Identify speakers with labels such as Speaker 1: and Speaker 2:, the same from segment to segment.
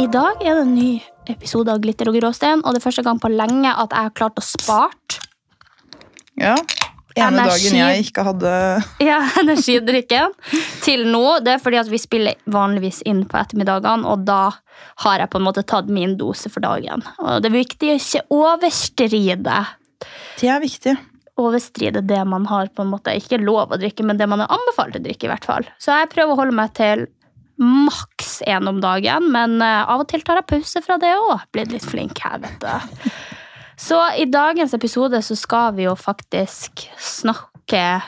Speaker 1: I dag er det en ny episode av Glitter og gråstein, og det er første gang på lenge at jeg har klart å spart
Speaker 2: Ja. Ene
Speaker 1: Energi.
Speaker 2: dagen jeg ikke hadde
Speaker 1: ja, energidrikken til nå. Det er fordi at vi spiller vanligvis inn på ettermiddagene, og da har jeg på en måte tatt min dose for dagen. Og det er viktig å ikke overstride.
Speaker 2: Det er viktig.
Speaker 1: Overstride det man har på en måte ikke lov å drikke, men det man er anbefalt å drikke. i hvert fall. Så jeg prøver å holde meg til maks én om dagen, men eh, av og til tar jeg pause fra det òg. Blitt litt flink her, vet du. Så i dagens episode så skal vi jo faktisk snakke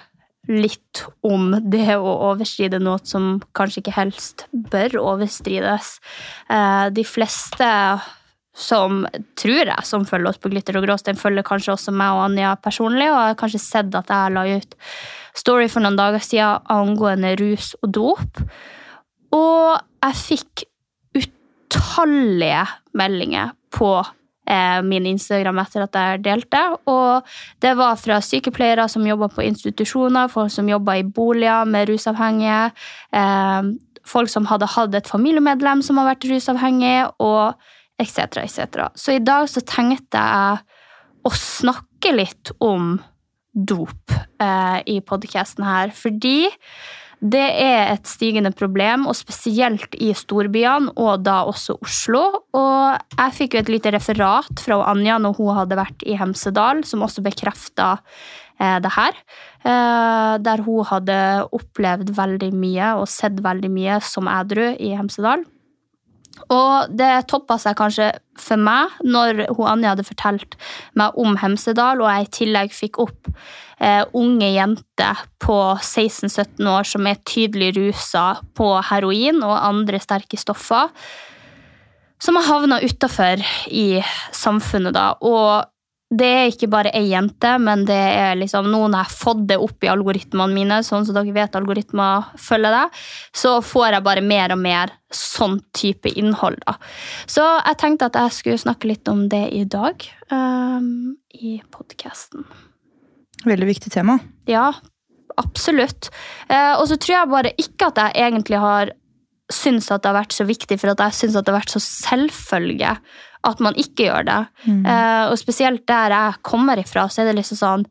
Speaker 1: litt om det å overstride noe som kanskje ikke helst bør overstrides. Eh, De fleste som tror jeg, som følger oss på Glitter og Gråstein, følger kanskje også meg og Anja personlig, og har kanskje sett at jeg la ut story for noen dager siden angående rus og dop. Og jeg fikk utallige meldinger på eh, min Instagram etter at jeg delte. Og det var fra sykepleiere som jobba på institusjoner, folk som jobba i boliger med rusavhengige, eh, folk som hadde hatt et familiemedlem som har vært rusavhengig, og etc., etc. Så i dag så tenkte jeg å snakke litt om dop eh, i podkasten her, fordi det er et stigende problem, og spesielt i storbyene, og da også Oslo. Og jeg fikk jo et lite referat fra Anja når hun hadde vært i Hemsedal, som også bekrefta eh, det her. Eh, der hun hadde opplevd veldig mye og sett veldig mye som edru i Hemsedal. Og det toppa seg kanskje for meg når hun Anja hadde fortalt meg om Hemsedal, og jeg i tillegg fikk opp eh, unge jenter på 16-17 år som er tydelig rusa på heroin og andre sterke stoffer, som har havna utafor i samfunnet. da, og det er ikke bare ei jente, men det er liksom, noen har fått det opp i algoritmene mine, sånn som dere vet algoritmer følger det, så får jeg bare mer og mer sånn type innhold. da. Så jeg tenkte at jeg skulle snakke litt om det i dag um, i podkasten.
Speaker 2: Veldig viktig tema.
Speaker 1: Ja, absolutt. Uh, og så tror jeg bare ikke at jeg egentlig har syntes at det har vært så viktig, for at jeg syns det har vært så selvfølge at man ikke gjør det.
Speaker 2: Mm.
Speaker 1: Eh, og spesielt der jeg kommer ifra, så er det liksom sånn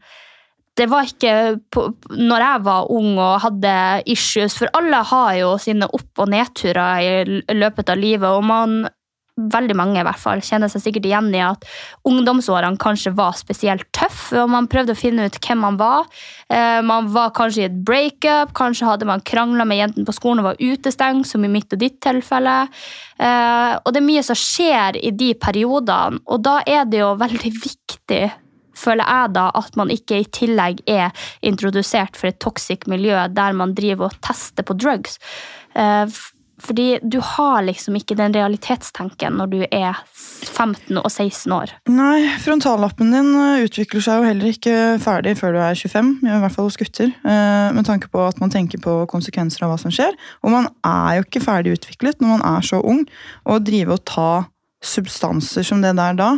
Speaker 1: det var ikke på, når jeg var ung og hadde issues, for alle har jo sine opp- og nedturer i løpet av livet, og man, veldig mange i hvert fall, kjenner seg sikkert igjen i at ungdomsårene kanskje var spesielt tøffe, og man prøvde å finne ut hvem man var. Eh, man var kanskje i et breakup, kanskje hadde man krangla med jentene på skolen og var utestengt, som i mitt og ditt tilfelle. Eh, og det er mye som skjer i de periodene, og da er det jo veldig viktig føler jeg da at man ikke i tillegg er introdusert for et toxic miljø der man driver og tester på drugs. Fordi du har liksom ikke den realitetstenken når du er 15 og 16 år.
Speaker 2: Nei, frontallappen din eh, utvikler seg jo heller ikke ferdig før du er 25, i hvert fall hos gutter. eh, Med tanke på at man tenker på konsekvenser av hva som skjer. Og man er jo ikke ferdig utviklet når man er så ung. Å drive og ta substanser som det der da,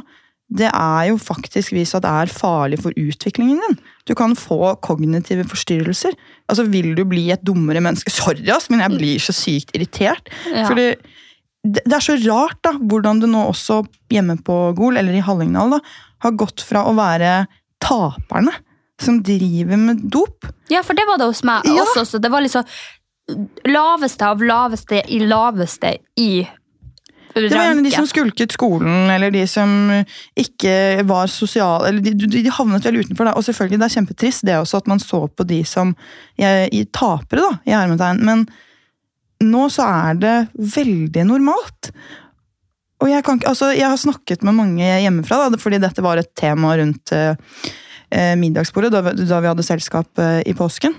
Speaker 2: det er jo faktisk vist at det er farlig for utviklingen din. Du kan få kognitive forstyrrelser. Altså, Vil du bli et dummere menneske? Sorry, ass, men jeg blir så sykt irritert.
Speaker 1: Ja.
Speaker 2: Fordi det, det er så rart da, hvordan du nå også hjemme på Gol, eller i Hallingdal, da, har gått fra å være taperne som driver med dop.
Speaker 1: Ja, for det var det hos meg
Speaker 2: Ja.
Speaker 1: også. Så det var liksom laveste av laveste i laveste i
Speaker 2: Det var gjerne de som skulket skolen, eller de som ikke var sosiale eller de, de, havnet vel utenfor. Da. Og selvfølgelig, det er kjempetrist det også at man så på de som jeg, i tapere, da, i hermetegn. Men nå så er det veldig normalt. Og jeg, kan altså, jeg har snakket med mange hjemmefra, da, fordi dette var et tema rundt eh, eh, middagsbordet da, da vi hadde selskap eh, i påsken.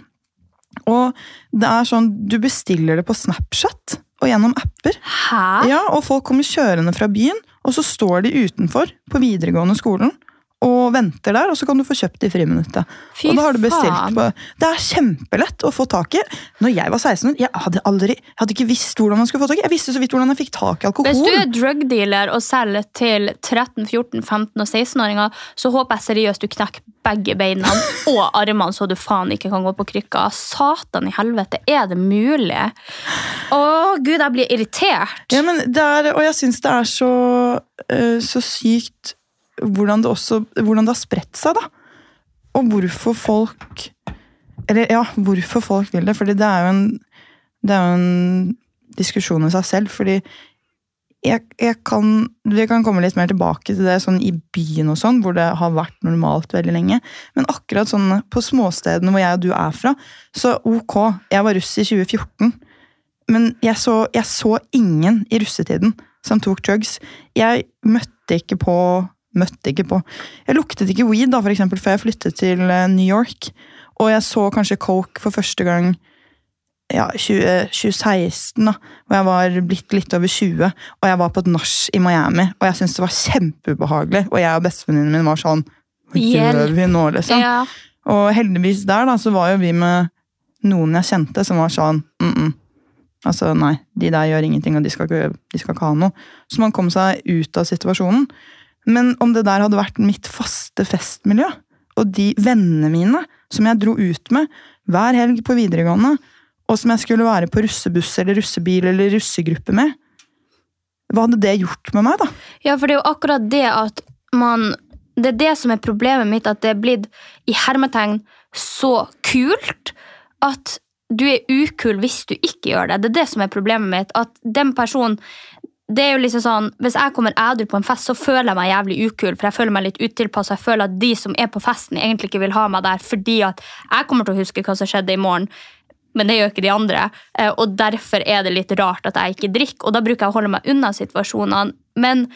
Speaker 2: Og det er sånn, du bestiller det på Snapchat og gjennom apper.
Speaker 1: Hæ?
Speaker 2: Ja, og folk kommer kjørende fra byen, og så står de utenfor på videregående skolen og venter der, og så kan du få kjøpt det i friminuttet.
Speaker 1: Fy
Speaker 2: og da har du bestilt på Det er kjempelett å få tak i. Når jeg var 16 år, jeg hadde aldri Jeg hadde ikke visst hvordan man skulle få tak i. Jeg visste så vidt hvordan jeg fikk tak i alkohol.
Speaker 1: Hvis du er drugdealer og selger til 13-, 14-, 15- og 16-åringer, så håper jeg seriøst du knekker begge beina og armene så du faen ikke kan gå på krykka. Satan i helvete, er det mulig? Å gud, jeg blir irritert.
Speaker 2: Ja, men det er, og jeg syns det er så, eh, så sykt hvordan det, også, hvordan det har spredt seg, da. Og hvorfor folk Eller ja, hvorfor folk vil det. fordi det er jo en, det er jo en diskusjon i seg selv. fordi jeg, jeg kan, Vi kan komme litt mer tilbake til det sånn i byen, og sånn, hvor det har vært normalt veldig lenge. Men akkurat sånn på småstedene hvor jeg og du er fra, så ok, jeg var russ i 2014. Men jeg så, jeg så ingen i russetiden som tok drugs. Jeg møtte ikke på Møtte ikke på. Jeg luktet ikke weed da, for eksempel, før jeg flyttet til eh, New York. Og jeg så kanskje coke for første gang ja, 20, 2016, da, hvor jeg var blitt litt over 20. Og jeg var på et nach i Miami, og jeg syntes det var kjempeubehagelig. Og jeg og bestevenninnen min var sånn gjør vi nå, liksom?
Speaker 1: Ja.
Speaker 2: Og heldigvis der da, så var jo vi med noen jeg kjente som var sånn mm -mm. Altså, nei, de der gjør ingenting, og de skal, ikke, de skal ikke ha noe. Så man kom seg ut av situasjonen. Men om det der hadde vært mitt faste festmiljø, og de vennene mine som jeg dro ut med hver helg på videregående, og som jeg skulle være på russebuss eller russebil eller russegruppe med, hva hadde det gjort med meg, da?
Speaker 1: Ja, for det er jo akkurat det at man Det er det som er problemet mitt, at det er blitt i hermetegn så kult at du er ukul hvis du ikke gjør det. Det er det som er problemet mitt. At den personen det er jo liksom sånn, Hvis jeg kommer ædru på en fest, så føler jeg meg jævlig ukul. For jeg føler meg litt utilpassa. Jeg føler at de som er på festen, egentlig ikke vil ha meg der fordi at jeg kommer til å huske hva som skjedde i morgen. Men det gjør ikke de andre. Eh, Og derfor er det litt rart at jeg ikke drikker. Og da bruker jeg å holde meg unna situasjonene. Men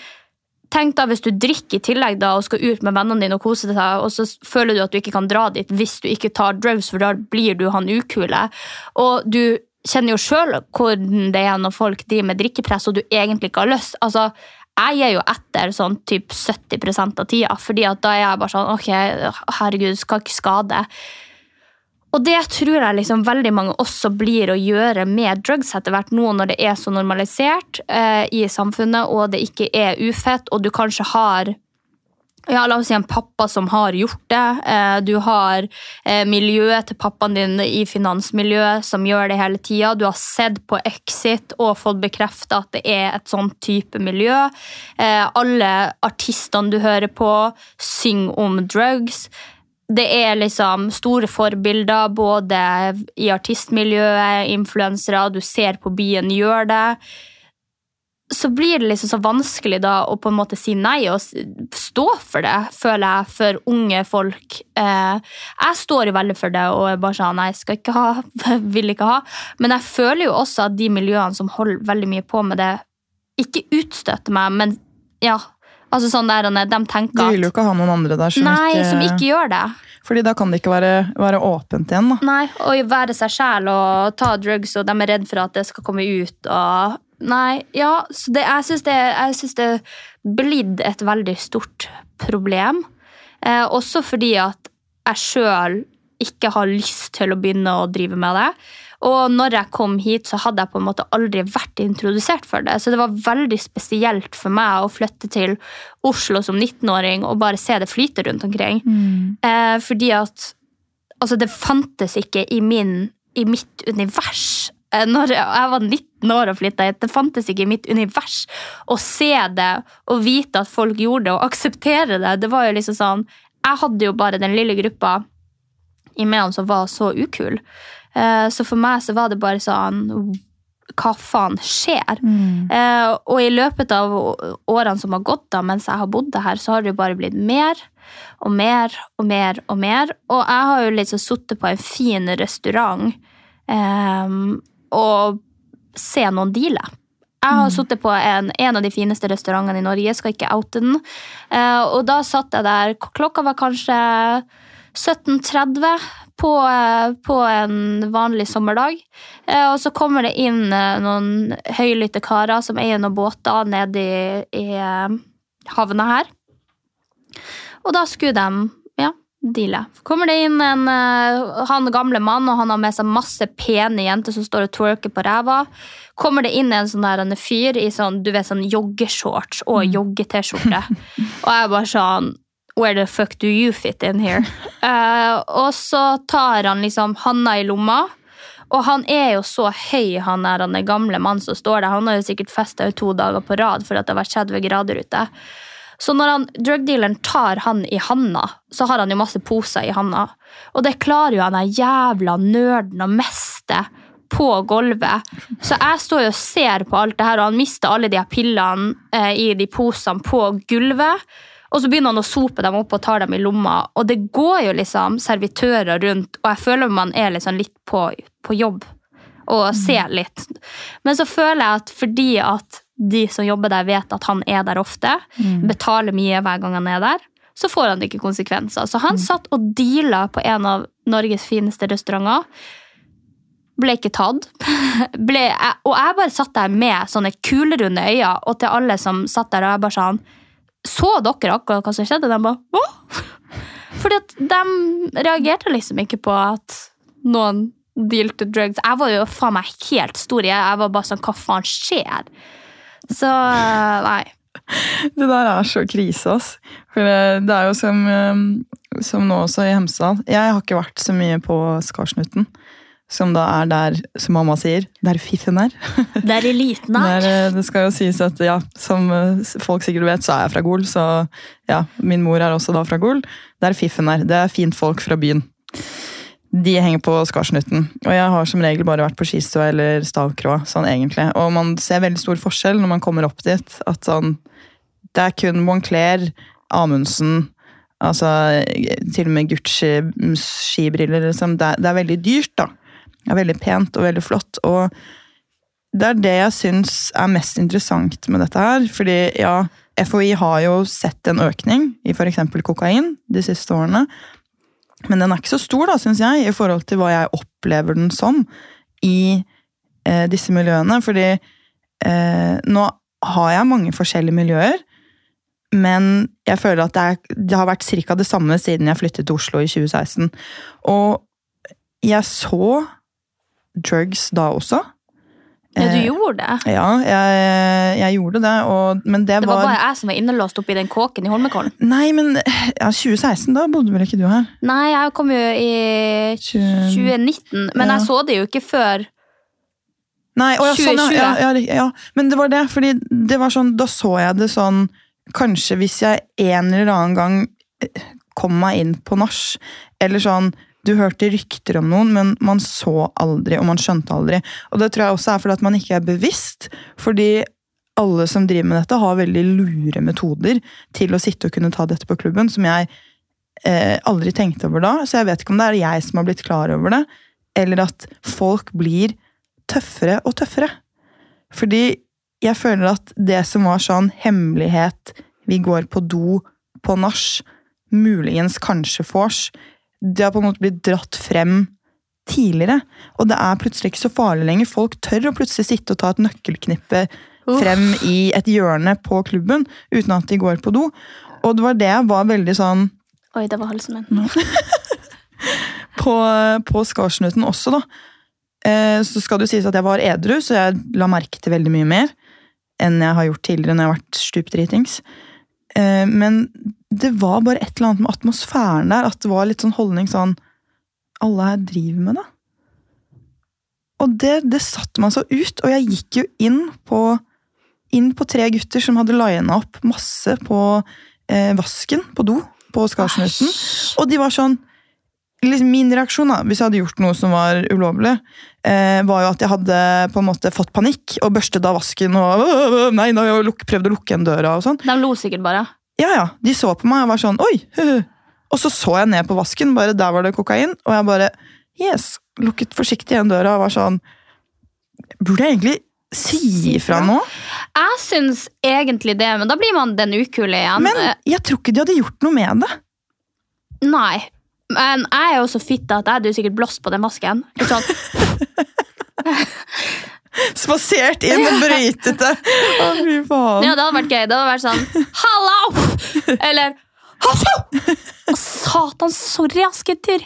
Speaker 1: tenk da hvis du drikker i tillegg da, og skal ut med vennene dine og kose deg, og så føler du at du ikke kan dra dit hvis du ikke tar drugs, for da blir du han ukule. Og du kjenner jo sjøl hvordan det er når folk driver med drikkepress, og du egentlig ikke har lyst. Altså, jeg gir jo etter sånn typ 70% av tida, fordi at da er jeg bare sånn Ok, herregud, skal ikke skade. Og det tror jeg liksom veldig mange også blir å gjøre med drugs etter hvert nå når det er så normalisert eh, i samfunnet, og det ikke er ufett, og du kanskje har ja, la oss si en pappa som har gjort det. Eh, du har eh, miljøet til pappaen din i finansmiljøet som gjør det hele tida. Du har sett på Exit og fått bekrefta at det er et sånn type miljø. Eh, alle artistene du hører på, synger om drugs. Det er liksom store forbilder både i artistmiljøet, influensere, du ser på byen gjør det så blir det liksom så vanskelig da å på en måte si nei og stå for det, føler jeg, for unge folk. Eh, jeg står jo veldig for det og er bare sånn nei, skal ikke ha, vil ikke ha. Men jeg føler jo også at de miljøene som holder veldig mye på med det, ikke utstøter meg, men ja. Altså sånn der, De tenker at...
Speaker 2: De vil jo ikke ha noen andre der som,
Speaker 1: Nei,
Speaker 2: ikke,
Speaker 1: som ikke gjør det.
Speaker 2: Fordi da kan det ikke være, være åpent igjen, da.
Speaker 1: Nei, og være seg sjæl og ta drugs, og de er redd for at det skal komme ut. og Nei, ja, så det, jeg syns det, det er blitt et veldig stort problem. Eh, også fordi at jeg sjøl ikke har lyst til å begynne å drive med det. Og når jeg kom hit, så hadde jeg på en måte aldri vært introdusert for det. Så det var veldig spesielt for meg å flytte til Oslo som 19-åring og bare se det flyte rundt omkring. Eh, fordi at altså, det fantes ikke i, min, i mitt univers. Eh, Når jeg var 19 år og flytta hit, det fantes ikke i mitt univers. Å se det og vite at folk gjorde det, og akseptere det, det var jo liksom sånn Jeg hadde jo bare den lille gruppa i Mehamn som var så ukul. Eh, Så for meg så var det bare sånn hva faen skjer? Eh, og i løpet av årene som har gått da, mens jeg har bodd her, så har det jo bare blitt mer og mer og mer og mer. Og jeg har jo liksom sittet på en fin restaurant eh, og se noen deale. Jeg har sittet på en, en av de fineste restaurantene i Norge, jeg skal ikke oute den. Eh, og da satt jeg der, klokka var kanskje 17.30 på, eh, på en vanlig sommerdag. Eh, og så kommer det inn noen høylytte karer som eier noen båter nede i, i havna her. Og da skulle de ja, deale. Kommer det inn en eh, han gamle mann, og han har med seg masse pene jenter som står og twerker på ræva. Kommer det inn en sånn der en fyr i sånn, du vet, sånn joggeshorts og jogge-T-skjorte. og jeg bare sånn Where the fuck do you fit in here? Uh, og så tar han liksom handa i lomma. Og han er jo så høy, han er, han er gamle mann som står der. Han har jo sikkert festa to dager på rad for at det har vært 30 grader ute. Så når han, drugdealeren tar han i handa, så har han jo masse poser i handa. Og det klarer jo han der jævla nerden å miste på gulvet. Så jeg står jo og ser på alt det her, og han mister alle de her pillene eh, i de posene på gulvet. Og så begynner han å sope dem opp og tar dem i lomma. Og det går jo liksom servitører rundt, og jeg føler man er liksom litt på, på jobb og ser litt. Men så føler jeg at fordi at de som jobber der, vet at han er der ofte, betaler mye hver gang han er der, så får han ikke konsekvenser. Så han satt og deala på en av Norges fineste restauranter. Ble ikke tatt. Ble, og jeg bare satt der med sånne kulerunde øyne, og til alle som satt der, og jeg bare sånn Så dere akkurat hva som skjedde? De bare Hå? Fordi at de reagerte liksom ikke på at noen dealte drugs. Jeg var jo faen meg helt stor. Jeg jeg var bare sånn Hva faen skjer? Så nei.
Speaker 2: Det der er så krise, ass. For det, er jo som, eh, som nå også i Hemsedal. Jeg har ikke vært så mye på Skarsnutten. Som da er der, som mamma sier, der fiffen er.
Speaker 1: Der eliten er.
Speaker 2: Der, eh, det skal jo sies at ja, som eh, folk sikkert vet, så er jeg fra Gol. Så ja, min mor er også da fra Gol. Der fiffen er. Det er fint folk fra byen. De henger på Skarsnutten. Og jeg har som regel bare vært på skistua eller stavkroa. sånn egentlig. Og man ser veldig stor forskjell når man kommer opp dit. At sånn, det er kun Moncler, Amundsen Altså til og med Gucci-skibriller. Liksom. Det, det er veldig dyrt, da. Det er veldig pent og veldig flott. Og det er det jeg syns er mest interessant med dette her. Fordi ja, FHI har jo sett en økning i f.eks. kokain de siste årene. Men den er ikke så stor, da, syns jeg, i forhold til hva jeg opplever den som i eh, disse miljøene. Fordi eh, nå har jeg mange forskjellige miljøer, men jeg føler at det, er, det har vært ca. det samme siden jeg flyttet til Oslo i 2016. Og jeg så drugs da også.
Speaker 1: Ja, du
Speaker 2: Eh,
Speaker 1: gjorde det.
Speaker 2: Ja, jeg, jeg gjorde det, og, men det,
Speaker 1: Det var
Speaker 2: var,
Speaker 1: bare jeg som var innelåst oppi den kåken i Holmenkollen.
Speaker 2: Nei, men ja, 2016, da bodde vel ikke du her?
Speaker 1: Nei, jeg kom jo i
Speaker 2: 20...
Speaker 1: 2019, men
Speaker 2: Ja.
Speaker 1: jeg så det jo ikke før
Speaker 2: Nei, å, ja, sånn,
Speaker 1: 2020.
Speaker 2: ja, ja, ja, ja. Men det var det, fordi det var sånn, da så jeg det sånn Kanskje hvis jeg en eller annen gang eh, kom meg inn på nach, eller sånn Du hørte rykter om noen, men man så aldri, og man skjønte aldri. Og det tror jeg også er fordi at man ikke er bevisst. Fordi alle som driver med dette, har veldig lure metoder til å sitte og kunne ta dette på klubben, som jeg eh, aldri tenkte over da. Så jeg vet ikke om det er jeg som har blitt klar over det, eller at folk blir tøffere og tøffere. Fordi jeg føler at det som var sånn hemmelighet, vi går på do på nach, muligens kanskje vors, det har på en måte blitt dratt frem tidligere. Og det er plutselig ikke så farlig lenger. Folk tør å plutselig sitte og ta et nøkkelknippe
Speaker 1: Uff.
Speaker 2: frem i et hjørne på klubben uten at de går på do. Og det var det jeg var veldig sånn
Speaker 1: Oi, det var halsen min.
Speaker 2: på, på Skarsnuten også, da. Eh, så skal det sies at jeg var edru, så jeg la merke til veldig mye mer enn jeg har gjort tidligere når jeg har vært stupdritings. Eh, men det var bare et eller annet med atmosfæren der, at det var litt sånn holdning sånn Alle her driver med det. Og det, det satte meg så ut, og jeg gikk jo inn på, inn på tre gutter som hadde lina opp masse på eh, vasken på do på Skarsnuten. Og de var sånn liksom Min reaksjon, da, hvis jeg hadde gjort noe som var ulovlig, eh, var jo at jeg hadde på en måte fått panikk og børstet av vasken og «Åh, Nei, nå har jeg prøvd å lukke igjen døra og sånn.
Speaker 1: De lo sikkert bare.
Speaker 2: Ja, ja. De så på meg og var sånn Oi! Huhu. Og så så jeg ned på vasken, bare der var det kokain, og jeg bare Yes! Lukket forsiktig igjen døra og var sånn Burde jeg egentlig si ifra nå?
Speaker 1: Jeg syns egentlig det, men da blir man den ukule igjen.
Speaker 2: Men jeg tror ikke de hadde gjort noe med det.
Speaker 1: Nei. Men jeg er jo så fitte at jeg hadde jo sikkert blåst på den masken. Litt sånn,
Speaker 2: Spasert inn og brytet det. Å, fy faen.
Speaker 1: ja, det hadde vært gøy. Det hadde vært sånn Hallo! Eller Hallo! Satan, sorry, Asketer.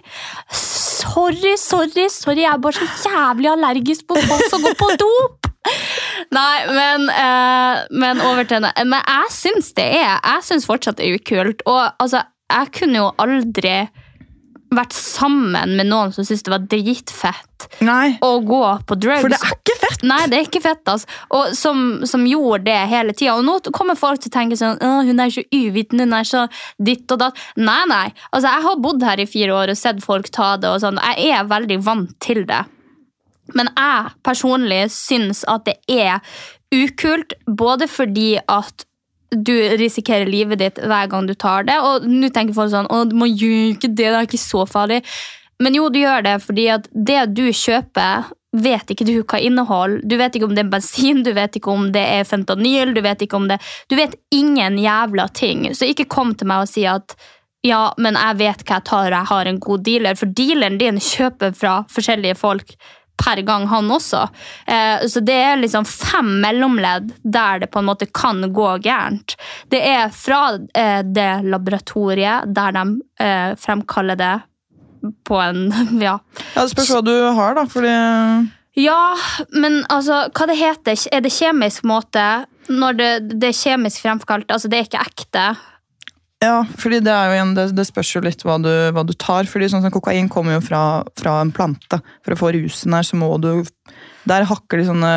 Speaker 1: Sorry, sorry, sorry. Jeg er bare så jævlig allergisk på folk som går på dop. Nei, men, eh, men over til henne. Men jeg syns det er Jeg syns fortsatt det er ukult. Og altså, jeg kunne jo aldri vært sammen med noen som syntes det var dritfett
Speaker 2: Nei,
Speaker 1: å gå på drugs.
Speaker 2: for det er ikke fett.
Speaker 1: Nei, det er ikke fett, altså. Og som, som gjorde det hele tida. Og nå kommer folk til å tenke sånn hun er så uvitende, hun er så ditt og datt. Nei, nei. Altså, jeg har bodd her i fire år og sett folk ta det og sånn. Jeg er veldig vant til det. Men jeg personlig syns at det er ukult, både fordi at du risikerer livet ditt hver gang du tar det. Og nå tenker folk sånn Å, man gjør ikke det, det er ikke så farlig. Men jo, du gjør det fordi at det du kjøper, vet ikke du hva inneholder. Du vet ikke om det er bensin, du vet ikke om det er fentanyl, du vet ikke om det Du vet ingen jævla ting. Så ikke kom til meg og si at ja, men jeg vet hva jeg tar, og jeg har en god dealer. For dealeren din kjøper fra forskjellige folk per gang, han også. Eh, så det er liksom fem mellomledd der det på en måte kan gå gærent. Det er fra eh, det laboratoriet der de eh, fremkaller det på en Ja.
Speaker 2: Ja, Det spørs hva du har, da. Fordi
Speaker 1: Ja, men altså, hva det heter? Er det kjemisk måte? Når det, det er kjemisk fremkalt, altså det er ikke ekte.
Speaker 2: Ja, fordi det igjen, det, det spørs jo litt hva du, hva du tar. fordi sånn som Kokain kommer jo fra, fra en plante. For å få rusen her, så må du Der hakker de sånne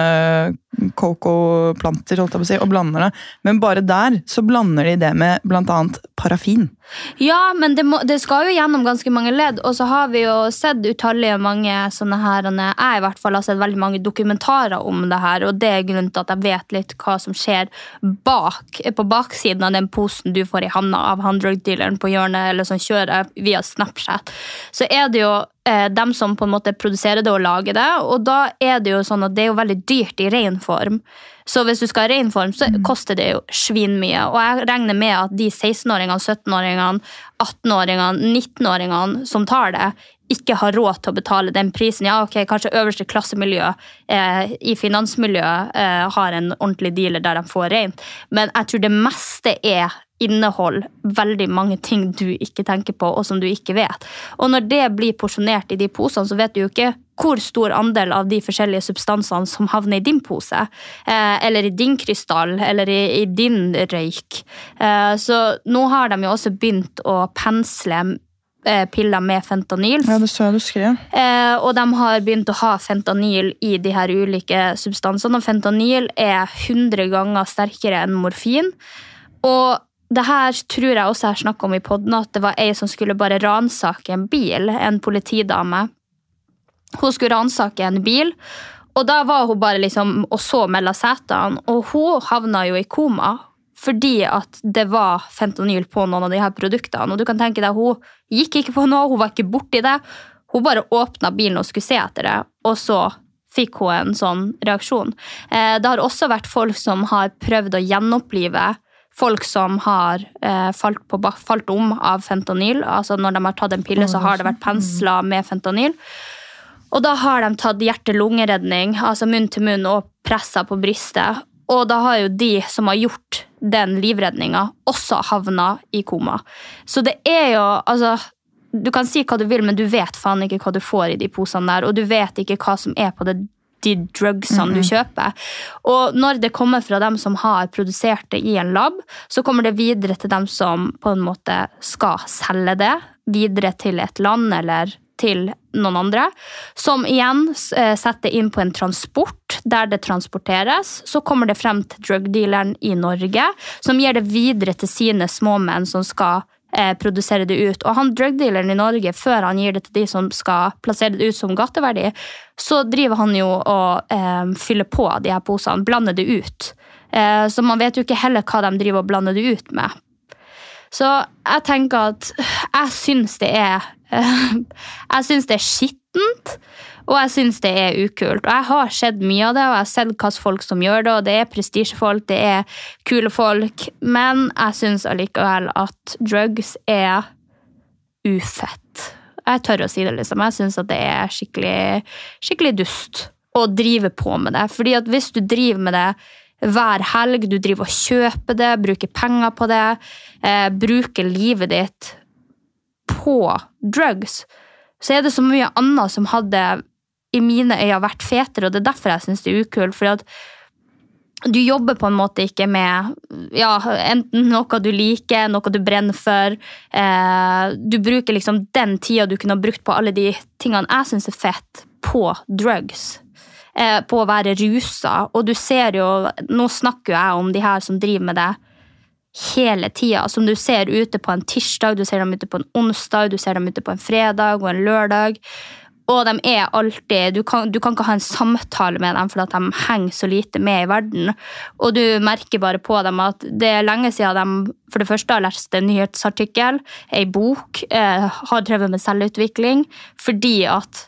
Speaker 2: coco-planter si, og blander det. Men bare der så blander de det med bl.a. parafin.
Speaker 1: Ja, men det, må, det skal jo gjennom ganske mange ledd, og så har vi jo sett utallige mange sånne her Jeg i hvert fall har sett veldig mange dokumentarer om det her, og det er grunnen til at jeg vet litt hva som skjer bak, på baksiden av den posen du får i handa av han drug-dealeren på hjørnet, eller som kjører via Snapchat. Så er det jo eh, dem som på en måte produserer det og lager det, og da er det jo sånn at det er jo veldig dyrt i ren form. Så hvis du skal ha ren form, så koster det jo svinmye. Og jeg regner med at de 16-åringene, 17-åringene, 18-åringene, 19-åringene som tar det, ikke har råd til å betale den prisen. Ja, ok, Kanskje øverste klassemiljø eh, i finansmiljøet eh, har en ordentlig dealer der de får rent, men jeg tror det meste er innehold veldig mange ting du ikke tenker på, og som du ikke vet. Og når det blir porsjonert i de posene, så vet du jo ikke hvor stor andel av de forskjellige substansene som havner i din pose, eh, eller i din krystall, eller i, i din røyk. Eh, så nå har de jo også begynt å pensle eh, piller med fentanyl.
Speaker 2: Ja, det så jeg du skrev.
Speaker 1: Og de har begynt å ha fentanyl i de her ulike substansene. Og fentanyl er 100 ganger sterkere enn morfin. Og det her tror jeg også jeg snakka om i podden, at det var ei som skulle bare ransake en bil. En politidame. Hun skulle ransake en bil, og da var hun bare liksom og så mellom setene. Og hun havna jo i koma fordi at det var fentanyl på noen av de her produktene. Og du kan tenke deg, Hun gikk ikke på noe, hun var ikke borti det. Hun bare åpna bilen og skulle se etter det, og så fikk hun en sånn reaksjon. Eh, det har også vært folk som har prøvd å gjenopplive folk som har eh, falt, på, falt om av fentanyl. Altså Når de har tatt en pille, så har det vært pensla med fentanyl. Og da har de tatt hjerte-lungeredning, altså munn til munn, og pressa på brystet. Og da har jo de som har gjort den livredninga, også havna i koma. Så det er jo altså Du kan si hva du vil, men du vet faen ikke hva du får i de posene der, og du vet ikke hva som er på det, de drugsene du kjøper. Og når det kommer fra dem som har produsert det i en lab, så kommer det videre til dem som på en måte skal selge det videre til et land eller til noen andre, som igjen eh, setter inn på en transport der det transporteres. Så kommer det frem til drugdealeren i Norge, som gir det videre til sine småmenn som skal eh, produsere det ut. Og han drugdealeren i Norge, før han gir det til de som skal plassere det ut som gateverdi, så driver han jo og eh, fyller på de her posene, blander det ut. Eh, så man vet jo ikke heller hva de driver og blander det ut med. Så jeg tenker at jeg syns det er Jeg syns det er skittent, og jeg syns det er ukult. Og jeg har sett mye av det, og jeg har sett hvilke folk som gjør det, og det er prestisjefolk, det er kule folk, men jeg syns allikevel at drugs er ufett. Jeg tør å si det, liksom. Jeg syns at det er skikkelig, skikkelig dust å drive på med det. Fordi at hvis du driver med det hver helg, du driver og kjøper det, bruker penger på det, eh, bruker livet ditt på drugs, så er det så mye annet som hadde i mine øyne vært fetere, og det er derfor jeg syns det er ukult. fordi at du jobber på en måte ikke med ja, enten noe du liker, noe du brenner for. Eh, du bruker liksom den tida du kunne brukt på alle de tingene jeg syns er fett, på drugs. Eh, på å være rusa. Og du ser jo Nå snakker jo jeg om de her som driver med det hele tida. Som du ser ute på en tirsdag, du ser dem ute på en onsdag, du ser dem ute på en fredag og en lørdag. Og de er alltid Du kan, du kan ikke ha en samtale med dem fordi de henger så lite med i verden. Og du merker bare på dem at det er lenge siden de for det første har lest en nyhetsartikkel, ei bok, eh, har drevet med selvutvikling, fordi at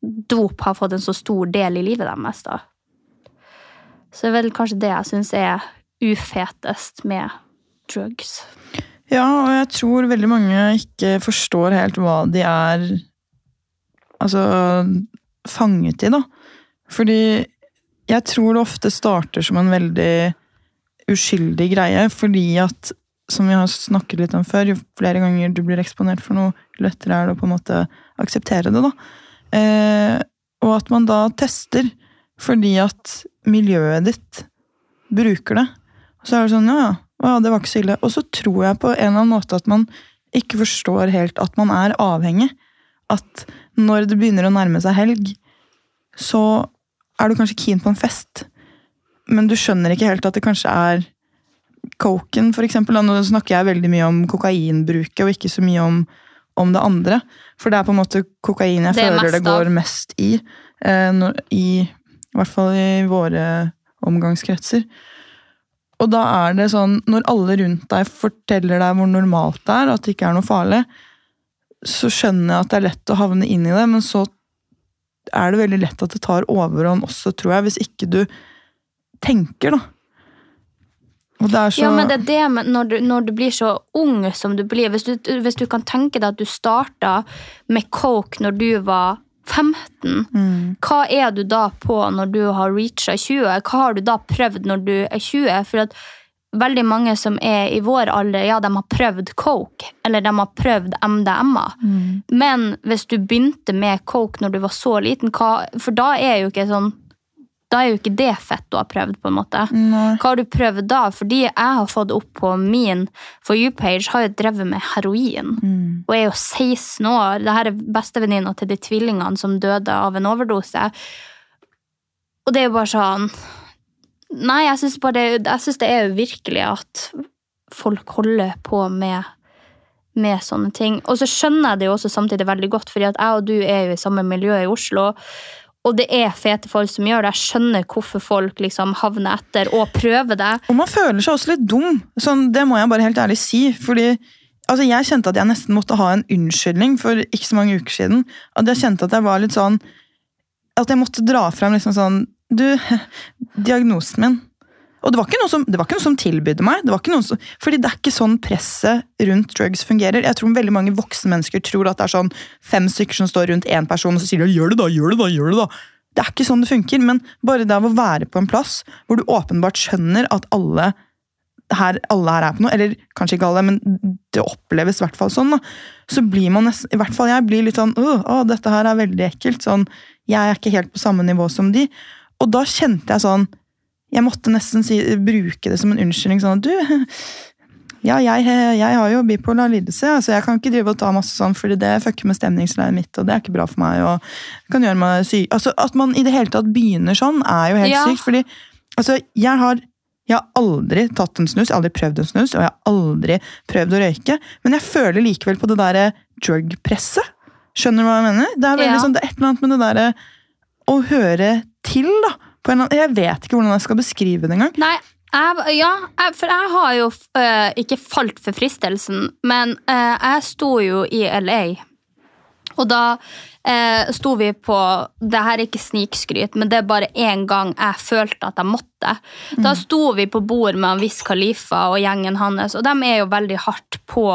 Speaker 1: dop har fått en så stor del i livet deres. da. Så det er vel kanskje det jeg syns er ufetest med drugs.
Speaker 2: Ja, og jeg tror veldig mange ikke forstår helt hva de er altså fanget i, da. Fordi jeg tror det ofte starter som en veldig uskyldig greie, fordi at som vi har snakket litt om før, jo flere ganger du blir eksponert for noe, jo lettere er det å på en måte akseptere det. da. Eh, og at man da tester fordi at miljøet ditt bruker det. Og så er det sånn ja, ja, det var ikke så ille. Og så tror jeg på en eller annen måte at man ikke forstår helt at man er avhengig. At når det begynner å nærme seg helg, så er du kanskje keen på en fest. Men du skjønner ikke helt at det kanskje er coken, for eksempel. Nå snakker jeg veldig mye om kokainbruket, og ikke så mye om, om det andre. For det er på en måte kokain jeg det føler det går av. mest i. Eh, når, i. I hvert fall i våre omgangskretser. Og da er det sånn, når alle rundt deg forteller deg hvor normalt det er, at det ikke er noe farlig, så skjønner jeg at det er lett å havne inn i det, men så er det veldig lett at det tar overhånd også, tror jeg, hvis ikke du tenker, da.
Speaker 1: Så... Ja, men det er det med når du, når du, blir så ung som du blir hvis du, hvis du kan tenke deg at du starta med coke når du var 15, mm. hva er du da på når du har reacha 20? Hva har du da prøvd når du er 20? For at veldig mange som er i vår alder, ja, de har prøvd coke, eller de har prøvd MDMA. Mm. Men hvis du begynte med coke når du var så liten, hva, for da er jo ikke sånn da er jo ikke det fett du har prøvd. på en måte. Nei. Hva har du prøvd da? Fordi jeg har fått opp på min For you-page, har jo drevet med heroin. Mm. Og er jo 16 år. Dette er bestevenninna til de tvillingene som døde av en overdose. Og det er jo bare sånn Nei, jeg syns det er virkelig at folk holder på med med sånne ting. Og så skjønner jeg det jo også samtidig veldig godt, fordi at jeg og du er jo i samme miljø i Oslo. Og det er fete folk som gjør det. Jeg skjønner hvorfor folk liksom havner etter og prøver det.
Speaker 2: Og man føler seg også litt dum. Sånn, det må jeg bare helt ærlig si. fordi altså, Jeg kjente at jeg nesten måtte ha en unnskyldning for ikke så mange uker siden. At jeg kjente at jeg var litt sånn At jeg måtte dra frem liksom sånn Du, diagnosen min. Og det var ikke noe som, noe som tilbydde meg. det var ikke noe som, fordi det er ikke sånn presset rundt drugs fungerer. Jeg tror veldig mange voksne mennesker tror at det er sånn fem stykker som står rundt én person og så sier de, gjør det da, gjør det da, gjør det da. Det er ikke sånn det funker, men bare det av å være på en plass hvor du åpenbart skjønner at alle her, alle her er på noe, eller kanskje ikke alle, men det oppleves i hvert fall sånn, da. Så blir man nesten, i hvert fall jeg blir litt sånn å, dette her er veldig ekkelt. sånn, Jeg er ikke helt på samme nivå som de. Og da kjente jeg sånn jeg måtte nesten si, bruke det som en unnskyldning. sånn at du, ja, jeg, jeg, har jo bipolar lidelse, så altså jeg kan ikke drive og ta masse sånn, fordi det fucker med stemningsleiet mitt, og det er ikke bra for meg. og kan gjøre meg syk. Altså, At man i det hele tatt begynner sånn, er jo helt ja. sykt. fordi altså, jeg har, Jeg har aldri tatt en snus, jeg har aldri prøvd en snus, og jeg har aldri prøvd å røyke. Men jeg føler likevel på det derre drug-presset. Skjønner du hva jeg mener? Det er, veldig
Speaker 1: Ja.
Speaker 2: sånn, det er et eller annet med det derre å høre til, da. På en, jeg vet ikke hvordan jeg skal beskrive det engang.
Speaker 1: Nei, jeg, ja, jeg, for jeg har jo øh, ikke falt for fristelsen, men øh, jeg sto jo i LA. Og da eh, sto vi på Det her er ikke snikskryt, men det er bare én gang jeg følte at jeg måtte. Da sto vi på bord med Wiz Khalifa og gjengen hans, og de er jo veldig hardt på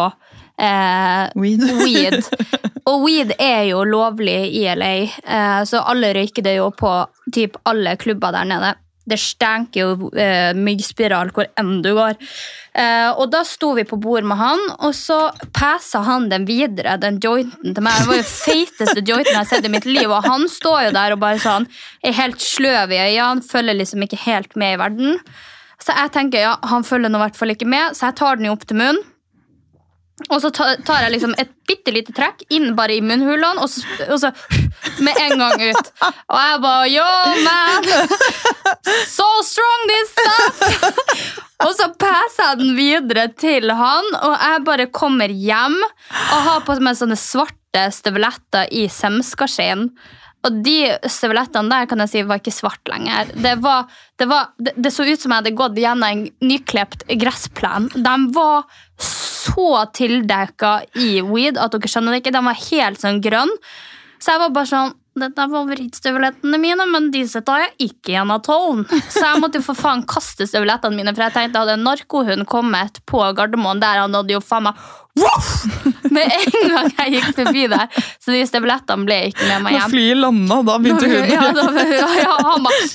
Speaker 1: eh,
Speaker 2: Weed.
Speaker 1: weed. Og weed er jo lovlig i LA, eh, så alle røyker det jo på typ alle klubber der nede. Det stenker jo eh, myggspiral hvor enn du går. Eh, og da sto vi på bord med han, og så passa han den videre, den jointen til meg. Det var jo feiteste jointen jeg har sett i mitt liv, og han står jo der og bare sånn, er helt sløv i øynene, følger liksom ikke helt med i verden. Så jeg tenker, ja, han følger nå i hvert fall ikke med, så jeg tar den jo opp til munnen. Og så tar jeg liksom et bitte lite trekk inn bare i munnhulene, og så, og så med en gang ut. Og jeg bare Yo, man! So strong this stuff! Og så passer jeg den videre til han, og jeg bare kommer hjem og har på meg sånne svarte støvletter i semskaskinn. Og de støvlettene der kan jeg si var ikke svart lenger. Det, var, det, var, det, det så ut som jeg hadde gått gjennom en nyklept gressplen. De var så tildekka i weed at dere skjønner det ikke. Den var helt sånn grønn. Så jeg var bare sånn dette er favorittstøvlettene mine, men disse tar jeg ikke igjen av tollen. Så jeg måtte jo for faen kaste støvlettene mine, for jeg tenkte hadde en narkohund kommet på Gardermoen, der han hadde jo faen meg Voff! Med en gang jeg gikk forbi der. Så de støvlettene ble ikke med meg
Speaker 2: Når
Speaker 1: hjem.
Speaker 2: flyet landa, da begynte hunden
Speaker 1: Ja, da, ja, ja, han bare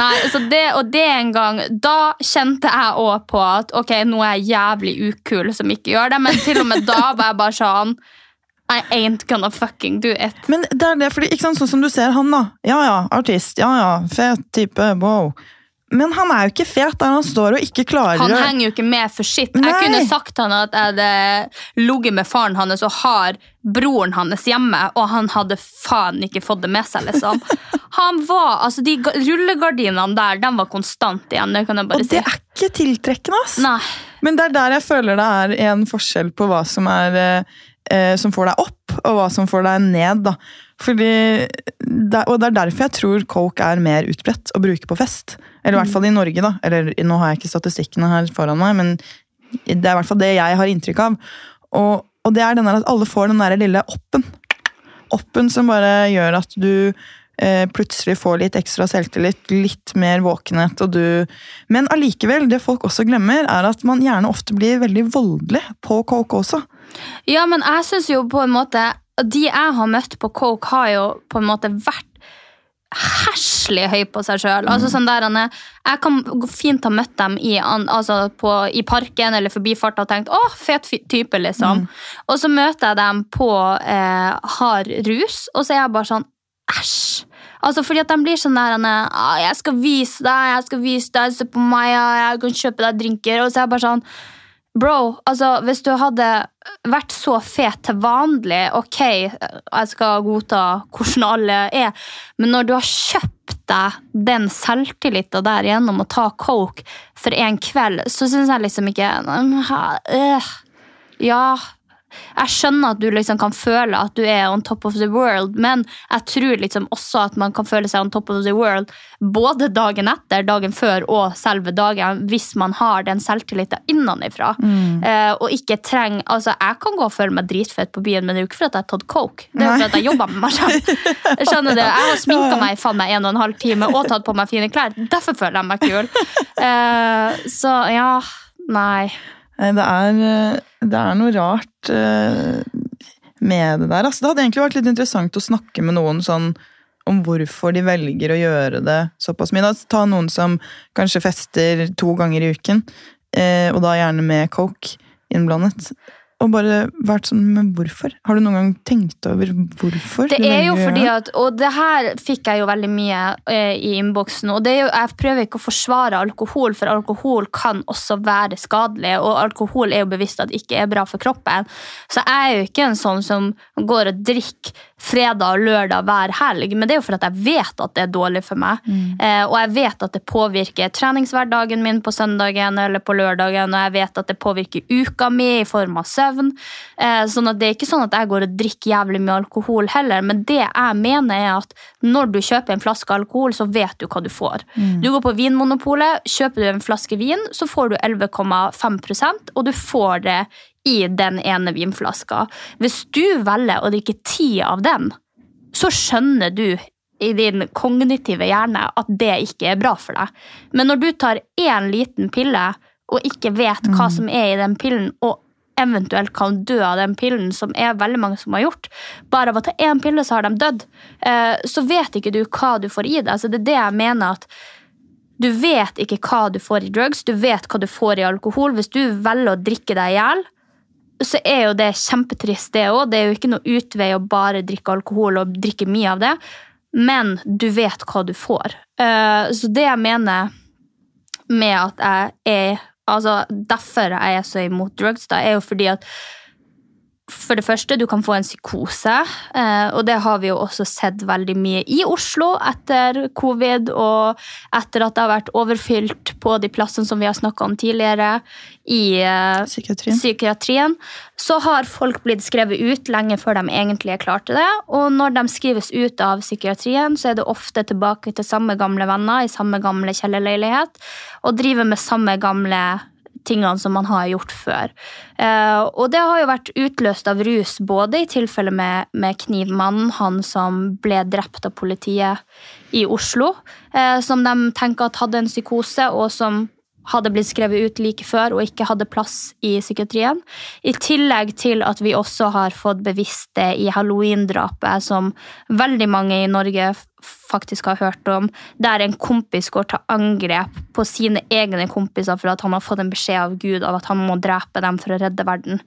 Speaker 1: Nei, så det, og det en gang Da kjente jeg òg på at ok, nå er jeg jævlig ukul som ikke gjør det, men til og med da var jeg bare sånn I ain't gonna fucking do it.
Speaker 2: Men det er det, fordi, ikke sant, sånn som du ser han da. Ja, ja, artist. Ja, ja, fet type. Wow. Men han er jo ikke fet der han står og ikke klarer
Speaker 1: Han henger jo ikke med for sitt.
Speaker 2: Nei.
Speaker 1: Jeg kunne sagt han at jeg hadde ligget med faren hans og har broren hans hjemme, og han hadde faen ikke fått det med seg, liksom. Han var, altså De rullegardinene der, de var konstant igjen. Det kan jeg bare
Speaker 2: Og
Speaker 1: si.
Speaker 2: det er ikke tiltrekkende, ass.
Speaker 1: Nei.
Speaker 2: Men det er der jeg føler det er en forskjell på hva som er eh, eh, som får deg opp, og hva som får deg ned. da. Fordi, og det er derfor jeg tror coke er mer utbredt å bruke på fest. Eller i hvert fall i Norge, da. Eller nå har jeg ikke statistikkene her foran meg, men det er i hvert fall det jeg har inntrykk av. Og, og det er den der at alle får den der lille oppen. Oppen som bare gjør at du eh, plutselig får litt ekstra selvtillit, litt mer våkenhet, og du Men allikevel, det folk også glemmer, er at man gjerne ofte blir veldig voldelig på coke også.
Speaker 1: Ja, men jeg syns jo på en måte De jeg har møtt på coke, har jo på en måte vært herselig høy på seg sjøl. Altså sånn der, er- jeg kan fint ha møtt dem i, altså på, i parken eller forbi farta og tenkt 'å, fet type', liksom. Og så møter jeg dem på eh, hard rus, og så er jeg bare sånn æsj. Altså fordi at de blir sånn der 'Jeg skal vise deg, jeg skal vise deg, se på meg, jeg kan kjøpe deg drinker', og så er jeg bare sånn Bro, altså hvis du hadde vært så fet til vanlig, ok, jeg skal godta hvordan alle er, men når du har kjøpt deg den selvtilliten der gjennom å ta coke for en kveld, så syns jeg liksom ikke øh, Ja, jeg skjønner at du liksom kan føle at du er on top of the world, men jeg tror liksom også at man kan føle seg on top of the world både dagen etter, dagen før og selve dagen, hvis man har den selvtilliten innenfra. Eh, og ikke trenger Altså, jeg kan gå og føle meg dritfett på byen, men det er jo ikke fordi at jeg har tatt coke. Det er jo fordi at jeg jobber med meg selv. Jeg skjønner det. Jeg har sminka meg i faen meg en og en halv time og tatt på meg fine klær. Derfor føler jeg meg kul. Uh, så ja, nei.
Speaker 2: Nei, Det er, eh, det er noe rart eh, med det der. Altså, det hadde egentlig vært litt interessant å snakke med noen sånn om hvorfor de velger å gjøre det såpass mye. Ta noen som kanskje fester to ganger i uken, eh, og da gjerne med coke innblandet. Og bare vært sånn, men hvorfor? Har du noen gang tenkt over hvorfor?
Speaker 1: Det er jo fordi at, og det her fikk jeg jo veldig mye eh, i innboksen. og det jo, Jeg prøver ikke å forsvare alkohol, for alkohol kan også være skadelig. Og alkohol er jo bevisst at det ikke er bra for kroppen. Så jeg er jo ikke en sånn som går og drikker fredag og lørdag hver helg, men det er jo for at jeg vet at det er dårlig for meg. Eh, og jeg vet at det påvirker treningshverdagen min på søndagen eller på lørdagen, og jeg vet at det påvirker uka mi i form av søvn. Eh, sånn at det er ikke sånn at jeg går og drikker jævlig mye alkohol heller, men det jeg mener er at når du kjøper en flaske alkohol, så vet du hva du får. Du går på Vinmonopolet, kjøper du en flaske vin, så får du 11,5% og du får det i den ene vinflaska. Hvis du velger å drikke ti av den, så skjønner du i din kognitive hjerne at det ikke er bra for deg. Men når du tar én liten pille og ikke vet hva som er i den pillen, og eventuelt kan dø av den pillen, som er veldig mange som har gjort. Bare av å ta én pille, så har de dødd. Eh, Så vet ikke du hva du får i deg. Så det er det jeg mener at du vet ikke hva du får i drugs, du vet hva du får i alkohol. Hvis du velger å drikke deg i hjel, så er jo det kjempetrist, det òg. Det er jo ikke noe utvei å bare drikke alkohol og drikke mye av det, men du vet hva du får. Eh, Så det jeg mener med at jeg er Altså, derfor jeg er så imot drugs, da, er jo fordi at for det første, du kan få en psykose, eh, og det har vi jo også sett veldig mye i Oslo etter covid, og etter at det har vært overfylt på de plassene som vi har snakka om tidligere, i eh,
Speaker 2: Psykiatrien.
Speaker 1: psykiatrien, så har folk blitt skrevet ut lenge før de egentlig er klare til det. Og når de skrives ut av psykiatrien, så er det ofte tilbake til samme gamle venner i samme gamle kjellerleilighet, og driver med samme gamle tingene som man har gjort før. Eh, og det har jo vært utløst av rus, både i tilfellet med, med knivmannen, han som ble drept av politiet i Oslo, eh, som de tenker at hadde en psykose, og som hadde blitt skrevet ut like før og ikke hadde plass i psykiatrien. I tillegg til at vi også har fått bevisst det i halloween-drapet, som veldig mange i Norge faktisk har hørt om, der en kompis går til angrep på sine egne kompiser for at han har fått en beskjed av Gud av at han må drepe dem for å redde verden.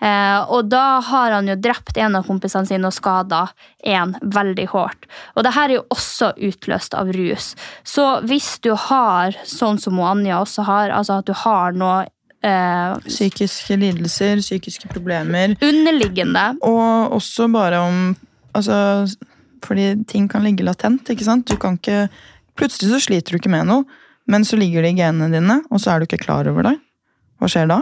Speaker 1: Eh, og da har han jo drept en av kompisene sine og skada en veldig hardt. Og det her er jo også utløst av rus. Så hvis du har, sånn som Anja også har, altså at du har noe Uh,
Speaker 2: Psykiske lidelser, psykiske problemer.
Speaker 1: underliggende
Speaker 2: Og også bare om Altså, fordi ting kan ligge latent, ikke sant? Du kan ikke Plutselig så sliter du ikke med noe, men så ligger det i genene dine, og så er du ikke klar over det. Hva skjer da?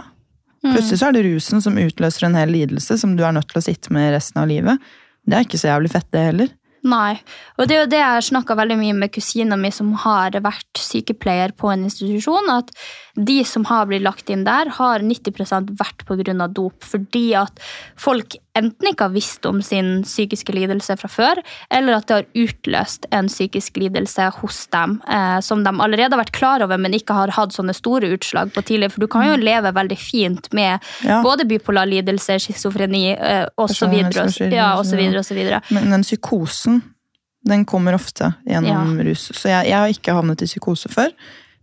Speaker 2: Plutselig så er det rusen som utløser en hel lidelse som du er nødt til å sitte med resten av livet. Det er ikke så jævlig fett, det heller.
Speaker 1: Nei. Og det er jo det jeg har snakka veldig mye med kusina mi som har vært sykepleier på en institusjon, at de som har blitt lagt inn der, har 90% vært pga. dop. Fordi at folk enten ikke har visst om sin psykiske lidelse fra før, eller at det har utløst en psykisk lidelse hos dem eh, som de allerede har vært klar over, men ikke har hatt sånne store utslag på tidligere. For du kan jo leve veldig fint med
Speaker 2: Ja.
Speaker 1: både bipolar lidelse, schizofreni eh, osv. Ja, og så videre, og så videre.
Speaker 2: Men den psykosen, den kommer ofte gjennom rus. Så jeg, jeg har ikke havnet i psykose før.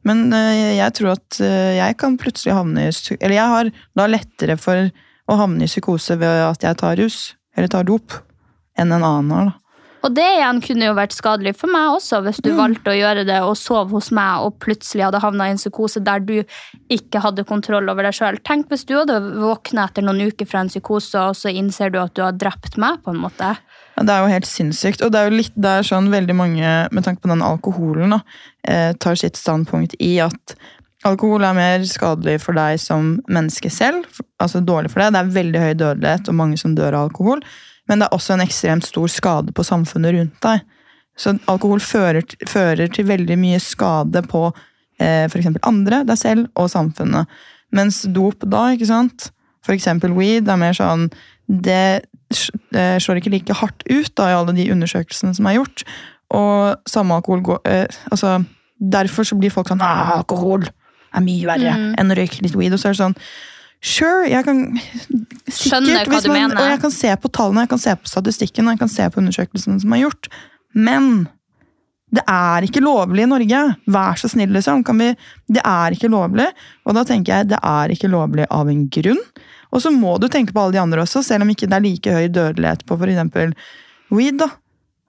Speaker 2: Men eh, jeg tror at eh, jeg kan plutselig havne i Eller jeg har da lettere for å havne i psykose ved at jeg tar rus, eller tar dop, enn en annen har. da.
Speaker 1: Og det igjen kunne jo vært skadelig for meg også, hvis du valgte å gjøre det og sov hos meg og plutselig hadde havna i en psykose der du ikke hadde kontroll over deg sjøl. Tenk hvis du hadde våkna etter noen uker fra en psykose, og så innser du at du har drept meg, på en måte.
Speaker 2: Ja, det er jo helt sinnssykt. Og det er jo litt der sånn veldig mange, med tanke på den alkoholen, da, eh, tar sitt standpunkt i at alkohol er mer skadelig for deg som menneske selv. Altså dårlig for deg. Det er veldig høy dødelighet og mange som dør av alkohol. Men det er også en ekstremt stor skade på samfunnet rundt deg. Så alkohol fører, fører til veldig mye skade på eh, f.eks. andre, deg selv og samfunnet. Mens dop da, ikke sant, f.eks. weed, er mer sånn det, det slår ikke like hardt ut da, i alle de undersøkelsene som er gjort. Og samme alkohol går eh, altså, Derfor så blir folk sånn ah, Alkohol er mye verre enn å røyke litt weed. Og så er det sånn Sure, jeg kan
Speaker 1: Skjønner
Speaker 2: sikkert,
Speaker 1: hva du
Speaker 2: man,
Speaker 1: mener.
Speaker 2: Og jeg kan se på tallene, jeg kan se på statistikken og jeg kan se på undersøkelsene som er gjort. Men det er ikke lovlig i Norge. Vær så snill, liksom. Kan vi, det er ikke lovlig. Og da tenker jeg det er ikke lovlig av en grunn. Og så må du tenke på alle de andre også, selv om ikke det er like høy dødelighet på f.eks. weed. da.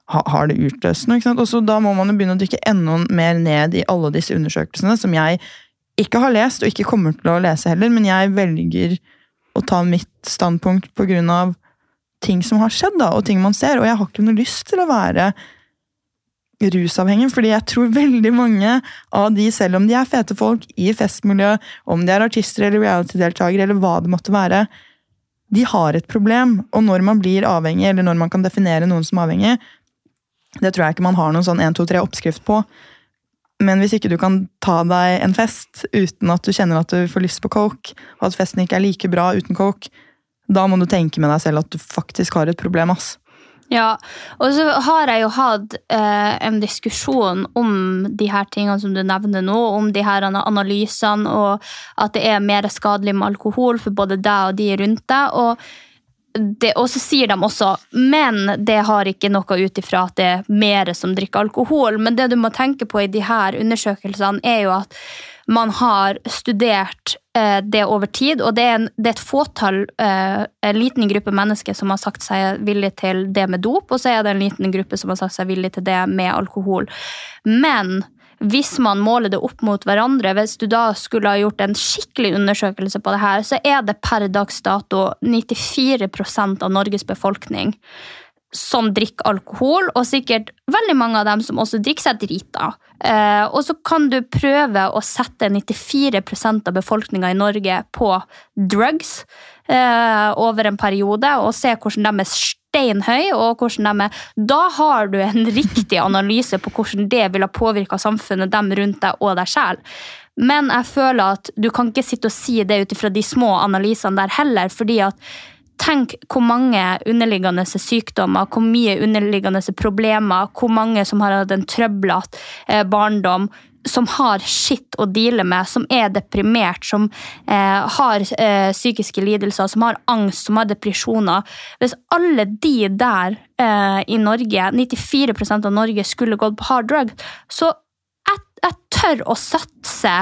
Speaker 2: Har det utløst noe? ikke sant? Og så Da må man jo begynne å dykke enda mer ned i alle disse undersøkelsene, som jeg ikke har lest, og ikke kommer til å lese heller, men jeg velger å ta mitt standpunkt på grunn av ting som har skjedd, da, og ting man ser. Og jeg har ikke noe lyst til å være rusavhengig, fordi jeg tror veldig mange av de, selv om de er fete folk i festmiljø, om de er artister eller reality-deltakere eller hva det måtte være, de har et problem. Og når man blir avhengig, eller når man kan definere noen som avhengig, det tror jeg ikke man har noen sånn 1, 2, 3 oppskrift på. Men hvis ikke du kan ta deg en fest uten at du kjenner at du får lyst på coke, og at festen ikke er like bra uten coke, da må du tenke med deg selv at du faktisk har et problem. ass.
Speaker 1: Ja, og så har jeg jo hatt eh, en diskusjon om de her tingene som du nevner nå, om de her analysene, og at det er mer skadelig med alkohol for både deg og de rundt deg. og og så sier de også men det har ikke noe ut ifra at det er mer som drikker alkohol. Men det du må tenke på i de her undersøkelsene, er jo at man har studert eh, det over tid, og det er, en, det er et fåtall, eh, en liten gruppe mennesker som har sagt seg villig til det med dop, og så er det en liten gruppe som har sagt seg villig til det med alkohol. Men hvis man måler det opp mot hverandre, hvis du da skulle ha gjort en skikkelig undersøkelse på det her, så er det per dags dato 94% av Norges befolkning som drikker alkohol, og sikkert veldig mange av dem som også drikker seg drita. Eh, og så kan du prøve å sette 94% av befolkninga i Norge på drugs eh, over en periode, og se hvordan de er steinhøy, og hvordan de er Da har du en riktig analyse på hvordan det vil ha påvirka samfunnet, dem rundt deg og deg sjæl. Men jeg føler at du kan ikke sitte og si det ut ifra de små analysene der heller, fordi at Tenk hvor mange underliggende sykdommer, hvor mye underliggende problemer, hvor mange som har hatt en trøblete eh, barndom, som har skitt å deale med, som er deprimert, som eh, har eh, psykiske lidelser, som har angst, som har depresjoner. Hvis alle de der eh, i Norge, 94% av Norge, skulle gått på hard drug, så jeg, jeg tør å satse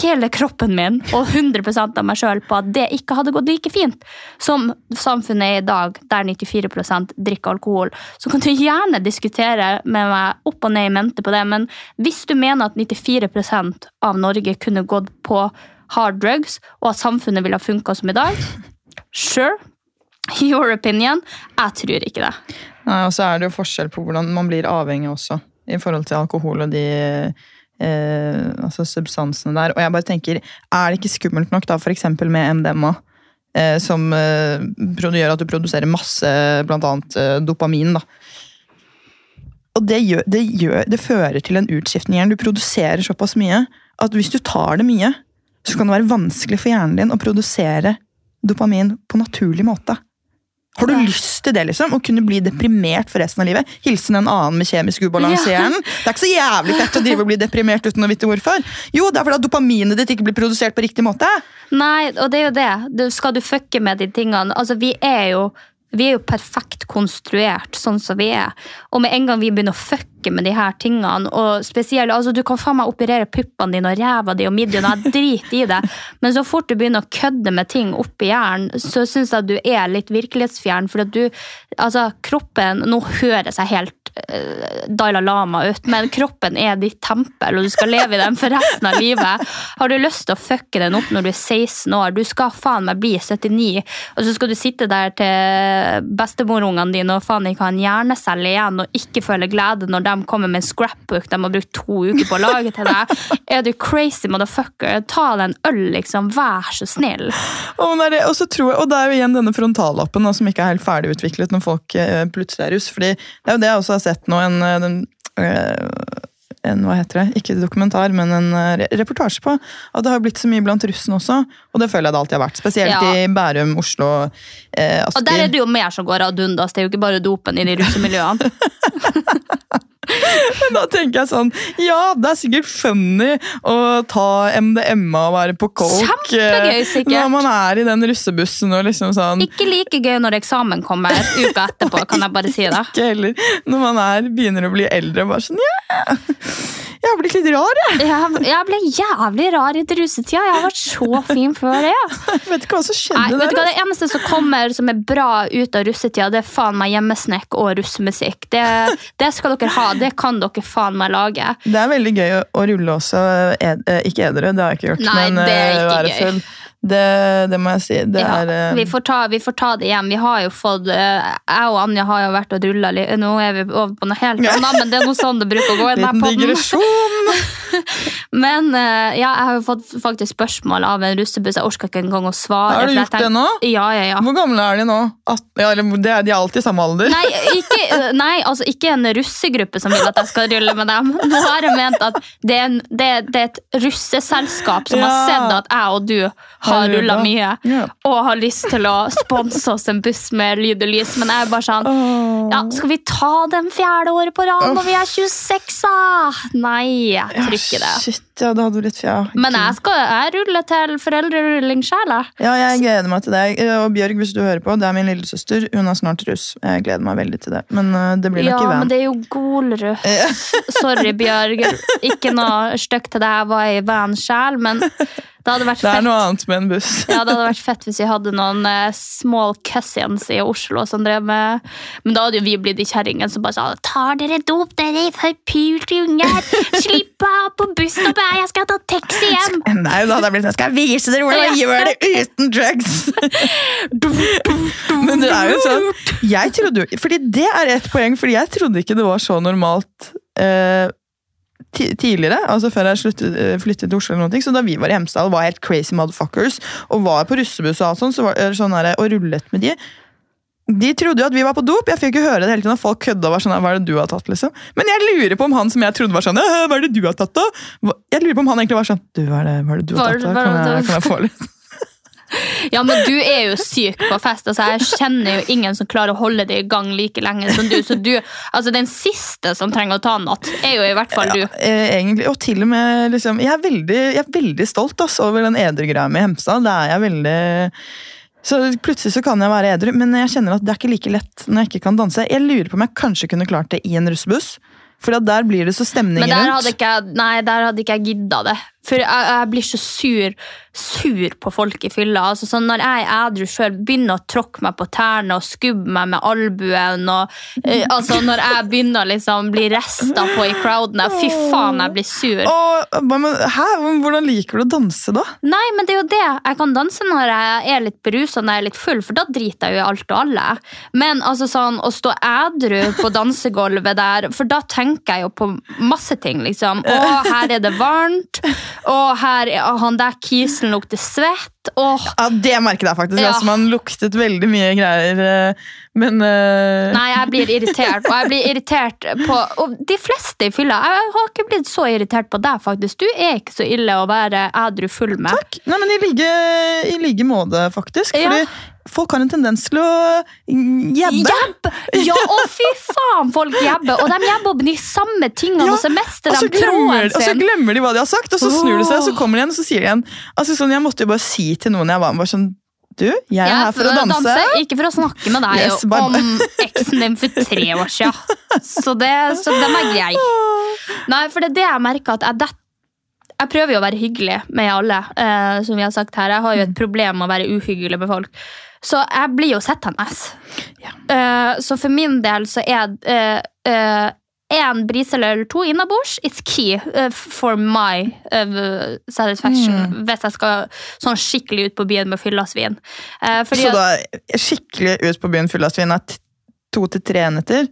Speaker 1: hele kroppen min og 100% av meg sjøl på at det ikke hadde gått like fint som samfunnet i dag, der 94% drikker alkohol. Så kan du gjerne diskutere med meg opp og ned i mente på det, men hvis du mener at 94% av Norge kunne gått på hard drugs, og at samfunnet ville ha funka som i dag, sure. Your opinion. Jeg tror ikke det.
Speaker 2: Nei, Og så er det jo forskjell på hvordan man blir avhengig også, i forhold til alkohol og de altså substansene der. Og jeg bare tenker, er det ikke skummelt nok da f.eks. med MDMA? Eh, som eh, gjør at du produserer masse annet eh, dopamin. da. Og det, gjør, det, gjør, det fører til en utskiftning. Du produserer såpass mye at hvis du tar det mye, så kan det være vanskelig for hjernen din å produsere dopamin på naturlig måte. Har du lyst til det, liksom? Å kunne bli deprimert for resten av livet? Hilsen en annen med kjemisk ubalanse i hjernen. Det er ikke så jævlig fett å drive og bli deprimert uten å vite hvorfor. Jo, det er fordi at dopaminet ditt ikke blir produsert på riktig måte.
Speaker 1: Nei, og det er jo det. Skal du fucke med de tingene Altså, vi er jo vi er jo perfekt konstruert sånn som vi er. Og med en gang vi begynner å fucke med de her tingene, og spesielt, altså Du kan faen meg operere puppene dine og ræva di og midjen, jeg driter i det, men så fort du begynner å kødde med ting oppi hjernen, så syns jeg at du er litt virkelighetsfjern. For at du Altså, kroppen Nå høres jeg helt uh, Dalai Lama ut, men kroppen er ditt tempel, og du skal leve i den for resten av livet. Har du lyst til å fucke den opp når du er 16 år? Du skal faen meg bli 79, og så skal du sitte der til bestemorungene dine og faen ikke ha en hjernecelle igjen og ikke føle glede når de kommer med en scrapbook de har brukt to uker på å lage til deg. Er du crazy motherfucker? Ta deg en øl, liksom. Vær så snill.
Speaker 2: Og det, er det, jeg, og det er jo igjen denne frontallappen som ikke er helt ferdigutviklet når folk eh, plutselig er russ. fordi det er jo det jeg også har sett nå. en, eh, den, øh, en hva heter det, ikke dokumentar, men en reportasje på at det har blitt så mye blant russen også. Og det føler jeg det alltid har vært. Spesielt ja. i Bærum, Oslo, eh, Asker.
Speaker 1: Og der er det jo mer som går ad undas. Det er jo ikke bare dopen i de russemiljøene.
Speaker 2: Men da tenker jeg sånn Ja, det er sikkert funny å ta MDMA og være på coke
Speaker 1: Kjempegøy, sikkert.
Speaker 2: når man er i den russebussen og liksom sånn
Speaker 1: Ikke like gøy når eksamen kommer uka etterpå, kan jeg bare si det.
Speaker 2: Ikke heller når man er, begynner å bli eldre og bare sånn Ja! Jeg har blitt litt rar,
Speaker 1: jeg. Jeg, jeg ble jævlig rar i russetida. Jeg har vært så fin før det. Ja.
Speaker 2: Jeg vet ikke hva som skjedde Nei,
Speaker 1: vet hva, Det eneste som kommer som er bra ut av russetida, det er faen meg hjemmesnekk og russemusikk. Det, det, skal dere ha. Det kan dere faen meg lage.
Speaker 2: Det er veldig gøy å rulle også. Ed, eh, ikke edru, det har jeg ikke gjort.
Speaker 1: Nei,
Speaker 2: men
Speaker 1: det er
Speaker 2: eh,
Speaker 1: ikke gøy. Full.
Speaker 2: Det, det må jeg si.
Speaker 1: Ja,
Speaker 2: er eh,
Speaker 1: vi, får ta, vi får ta det hjem. Vi har jo fått Jeg og Anja har jo vært og rulla litt. Nå er vi over på noe helt annet, men det er noe sånn det bruker å gå i
Speaker 2: Liten digresjon!
Speaker 1: Men eh, ja, jeg har jo fått faktisk spørsmål av en russebuss. Jeg orker ikke engang å svare.
Speaker 2: Har du gjort
Speaker 1: tenker, det
Speaker 2: nå?
Speaker 1: Ja, ja, ja.
Speaker 2: Hvor gamle er de nå? At, ja, de er alltid i samme alder.
Speaker 1: Nei, ikke, nei, altså ikke en russegruppe som vil at jeg skal rulle med dem. Nå har jeg ment at det er, en, det, det er et russeselskap som har sett at jeg og du har rulla mye,
Speaker 2: Ja.
Speaker 1: og har lyst til å sponse oss en buss med lyd og lys. Men jeg er bare sånn ja, Skal vi ta den fjerde året på rad når vi er 26, da? Nei, jeg tror ikke det.
Speaker 2: Shit, ja, det hadde blitt ja.
Speaker 1: Men jeg skal jeg ruller til foreldrerulling sjæl.
Speaker 2: Ja, jeg gleder meg til det. Og Bjørg, hvis du hører på, det er min lillesøster. Hun er snart russ. Jeg gleder meg veldig til det. Men øh, det blir nok
Speaker 1: Ja,
Speaker 2: i van.
Speaker 1: men det er jo golruss. Sorry, Bjørg. Ikke noe stygt til deg, jeg var i van sjæl, men det hadde vært
Speaker 2: Det er
Speaker 1: fett.
Speaker 2: noe annet med en buss.
Speaker 1: Ja, det hadde vært fett hvis vi hadde noen eh, small cousins i Oslo som drev med Men da hadde jo vi blitt de kjerringene som bare sa Tar dere dop, dere forpulte unger? Slipp av på busstoppet, jeg skal ta taxi hjem!
Speaker 2: Nei, da hadde jeg blitt sånn Skal jeg vise dere hvordan man gjør det uten drugs? Men det er jo sånn Jeg trodde jo Fordi det er ett poeng, fordi jeg trodde ikke det var så normalt eh, tidligere, altså før jeg sluttet, eh, flyttet til Oslo, eller noe, så da vi var i Hemsedal var helt crazy motherfuckers og var på russebuss og alt sånt, så var sånn der, og rullet med de. De trodde jo at vi var på dop. Jeg fikk jo høre det hele tiden. og Folk kødda og var sånn, hva er det du har tatt, liksom? Men jeg lurer på om han som jeg trodde var sånn, «Øh, hva er det du har tatt, da? Jeg lurer på om han egentlig var sånn, du, hva er det, hva er det du har tatt, da? Kan jeg, kan jeg få litt?
Speaker 1: Ja, men du er jo syk på fest. Altså, jeg kjenner jo ingen som klarer å holde det i gang like lenge som du. Så du, altså Den siste som trenger å ta natt, er jo i hvert fall du.
Speaker 2: Ja, egentlig, og til og med liksom, jeg, er veldig, jeg er veldig stolt altså, over den edru-greia med Hemsedal. Det er jeg veldig så Plutselig så kan jeg være edru, men jeg kjenner at det er ikke like lett når jeg ikke kan danse. Jeg lurer på om jeg kanskje kunne klart det i en russebuss. For der blir det så stemning
Speaker 1: Men der
Speaker 2: rundt.
Speaker 1: hadde ikke nei, der hadde ikke jeg gidda det. For jeg, jeg blir så sur sur på folk i fylla. Altså, sånn når jeg er edru sjøl, begynner å tråkke meg på tærne og skubbe meg med albuen og eh, altså Når jeg begynner å liksom bli resta på i crowden fy faen, jeg blir sur.
Speaker 2: Åh, men, hæ? Hvordan liker du å danse, da?
Speaker 1: Nei, men det er jo det. Jeg kan danse når jeg er litt berusa, når jeg er litt full, for da driter jeg jo i alt og alle. Men altså sånn, å stå edru på dansegulvet der, for da tenker jeg jo på masse ting, liksom. Å, her er det varmt. Å, her er han der kisen lukter svett. Åh,
Speaker 2: Ja, Det merket jeg faktisk.
Speaker 1: Ja.
Speaker 2: Altså, man luktet veldig mye greier. Men uh...
Speaker 1: Nei, jeg blir irritert. Og jeg blir irritert på Og de fleste i fylla. Jeg har ikke blitt så irritert på deg, faktisk. Du er ikke så ille å være edru full med.
Speaker 2: Takk. Nei, men i like, i like måte, faktisk.
Speaker 1: Ja.
Speaker 2: Fordi folk har en tendens til å jabbe.
Speaker 1: Jebb! Ja, å fy faen, folk jabber. Og de jabber om de samme tingene,
Speaker 2: Ja,
Speaker 1: og så mister de tråden sin.
Speaker 2: og så glemmer de hva de har sagt, og så snur de seg, og så kommer de igjen og så sier de igjen altså, sånn, Jeg måtte jo bare si til noen jeg var med, bare sånn Du, jeg er her for å danse.
Speaker 1: Ikke for å snakke med deg
Speaker 2: Yes,
Speaker 1: om eksen din for tre år siden. Så, det, så den er grei. Nei, for det er det jeg merker at jeg det, jeg prøver jo å være hyggelig med alle, eh, som vi har sagt her. Jeg har jo et problem med å være uhyggelig med folk. Så jeg blir jo sittende. Eh, så for min del så er uh, en brise eller to innabords it's key eh, for my satisfaction. satisfaction. Hvis jeg skal sånn skikkelig ut på byen med fyllasvin. Fordi
Speaker 2: Så da skikkelig ut på byen full av svin er to til tre enheter?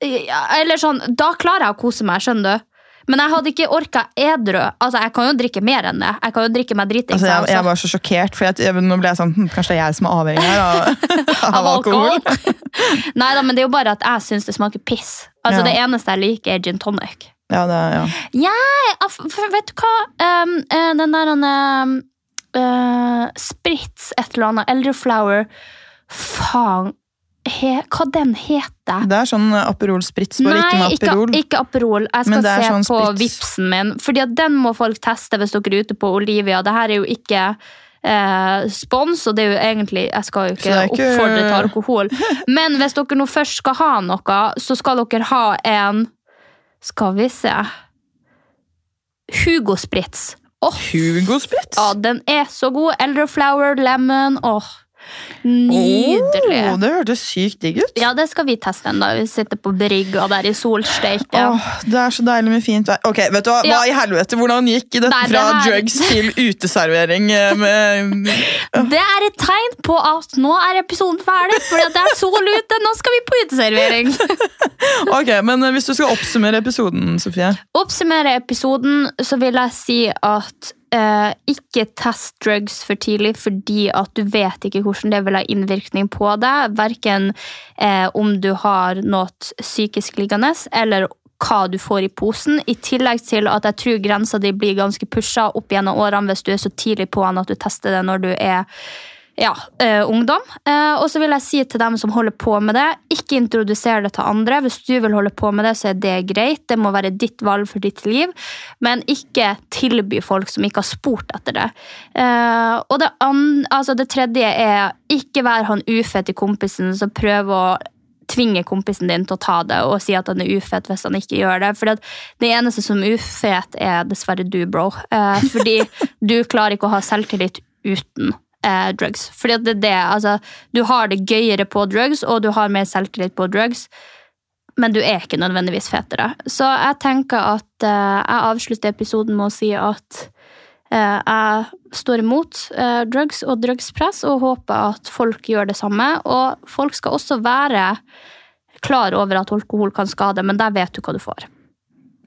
Speaker 1: Ja, eller sånn, da klarer jeg å kose meg, skjønner du. Men jeg hadde ikke orka edru. Altså, jeg kan jo drikke mer enn det. Jeg kan jo drikke meg dritings.
Speaker 2: Altså, jeg,
Speaker 1: jeg
Speaker 2: jeg var så sjokkert, for jeg, jeg, nå ble jeg sånn hm, Kanskje det er jeg som er avhengig her av, av
Speaker 1: Av
Speaker 2: alkohol?
Speaker 1: Nei da, men det er jo bare at jeg syns det smaker piss. Altså,
Speaker 2: Ja.
Speaker 1: Det eneste jeg liker, er gin tonic.
Speaker 2: Ja, det, er- ja.
Speaker 1: Jeg, vet du hva? Um, eh, den der um, eh, Spritz et eller annet. Elderflower. Faen. He, hva den heter?
Speaker 2: det er sånn Aperol Spritz, bare ikke med
Speaker 1: ikke,
Speaker 2: Aperol.
Speaker 1: ikke Aperol. Jeg skal se
Speaker 2: sånn
Speaker 1: på
Speaker 2: Spritz.
Speaker 1: vipsen min. Fordi at den må folk teste hvis dere er ute på Olivia. Det her er jo ikke eh, spons, og det er jo egentlig Jeg skal jo ikke,
Speaker 2: ikke-
Speaker 1: oppfordre til alkohol. Men hvis dere nå først skal ha noe, så skal dere ha en Skal vi se Hugo Spritz. Oh.
Speaker 2: Hugo Spritz?
Speaker 1: ja, den er så god. Elderflower, lemon. Åh. Nydelig.
Speaker 2: Åh, det hørtes sykt digg ut.
Speaker 1: Ja, det skal vi teste en dag. Vi sitter på brygga der i solsteik. Ja.
Speaker 2: Åh, det er så deilig med fint vær. Ok, vet du hva? Hva i helvete? Hvordan gikk dette
Speaker 1: det
Speaker 2: fra
Speaker 1: her-
Speaker 2: drugs til uteservering? eh, Med...
Speaker 1: Det er et tegn på at nå er episoden ferdig, fordi det er sol ute. Nå skal vi på uteservering.
Speaker 2: Ok, men eh, Hvis du skal oppsummere episoden, Sofie
Speaker 1: Oppsummere episoden, så vil jeg si at eh, ikke test drugs for tidlig, fordi at du vet ikke hvordan det vil ha innvirkning på deg. Verken eh, om du har noe psykisk liggende, eller hva du får i posen. I tillegg til at jeg tror grensa di blir ganske pusha opp gjennom årene hvis du er så tidlig på den at du tester det når du er ja, eh, ungdom. Eh, og så vil jeg si til dem som holder på med det, ikke introduser det til andre. Hvis du vil holde på med det, så er det greit. Det må være ditt valg for ditt liv. Men ikke tilby folk som ikke har spurt etter det. Eh, og det, an, altså det tredje er ikke vær han ufete kompisen som prøver å tvinge kompisen din til å ta det og si at han er ufet hvis han ikke gjør det. For det eneste som er ufet, er dessverre du, bro. Eh, fordi du klarer ikke å ha selvtillit uten eh, drugs. Fordi at det er det, altså, du har det gøyere på drugs, og du har mer selvtillit på drugs, men du er ikke nødvendigvis fetere. Så jeg tenker at eh, jeg avslutter episoden med å si at eh, jeg står imot eh, drugs og drugspress, og håper at folk gjør det samme. Og folk skal også være klar over at alkohol kan skade, men der vet du hva du får.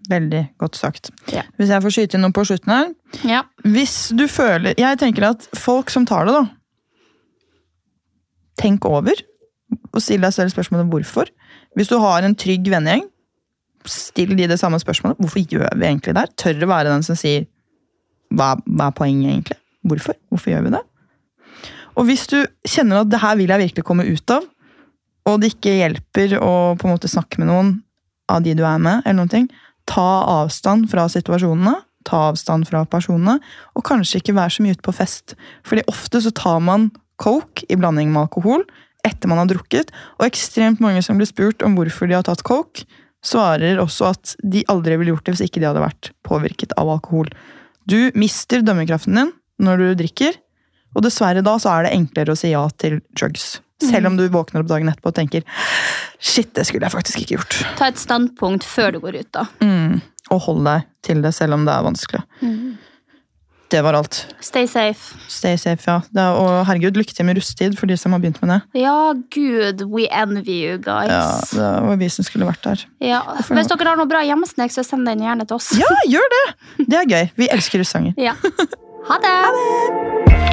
Speaker 2: Veldig godt sagt.
Speaker 1: Ja.
Speaker 2: Hvis jeg får skyte inn noe på slutten her
Speaker 1: Ja.
Speaker 2: Hvis du føler Jeg tenker at folk som tar det, da Tenk over, og still deg selv spørsmålet hvorfor. Hvis du har en trygg vennegjeng, still de det samme spørsmålet. Hvorfor gjør vi egentlig det her? Tør å være den som sier hva, hva er poenget egentlig? Hvorfor? Hvorfor gjør vi det? Og hvis du kjenner at det her vil jeg virkelig komme ut av, og det ikke hjelper å på en måte snakke med noen av de du er med, eller noen ting, ta avstand fra situasjonene, ta avstand fra personene, og kanskje ikke være så mye ute på fest. Fordi ofte så tar man coke i blanding med alkohol etter man har drukket, og ekstremt mange som blir spurt om hvorfor de har tatt coke, svarer også at de aldri ville gjort det hvis ikke de hadde vært påvirket av alkohol. Du mister dømmekraften din når du drikker, og dessverre da så er det enklere å si ja til drugs. Selv om du våkner opp dagen etterpå og tenker shit, det skulle jeg faktisk ikke gjort.
Speaker 1: Ta et standpunkt før du går ut, da.
Speaker 2: Mm. Og hold deg til det selv om det er vanskelig. Det var alt.
Speaker 1: Stay safe.
Speaker 2: Stay safe, ja. Det er, og herregud, lykke til med rusttid for de som har begynt med det.
Speaker 1: Ja, gud, we envy you guys.
Speaker 2: Ja, det var vi som skulle vært der.
Speaker 1: Ja. Hvis dere har noe bra hjemmesnek, så send den gjerne til oss.
Speaker 2: Ja, gjør det! Det er gøy. Vi elsker russanger.
Speaker 1: Ja. Ha det!
Speaker 3: Moderne